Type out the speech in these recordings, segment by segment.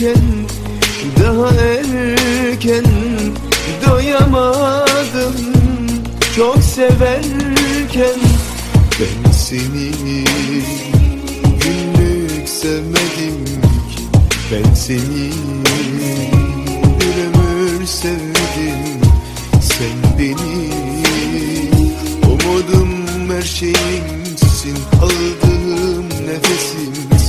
severken doyamadım. Çok severken ben seni günlük sevmedim Ben seni bir ömür sevdim. Sen beni umudum her şeyimsin Aldığım nefesimsin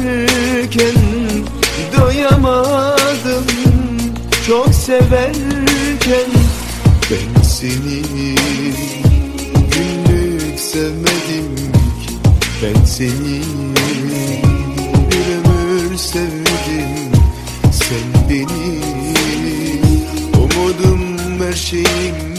daha erken Doyamadım. Çok severken Ben seni günlük sevmedim Ben seni bir ömür sevdim Sen beni umudum her şeyim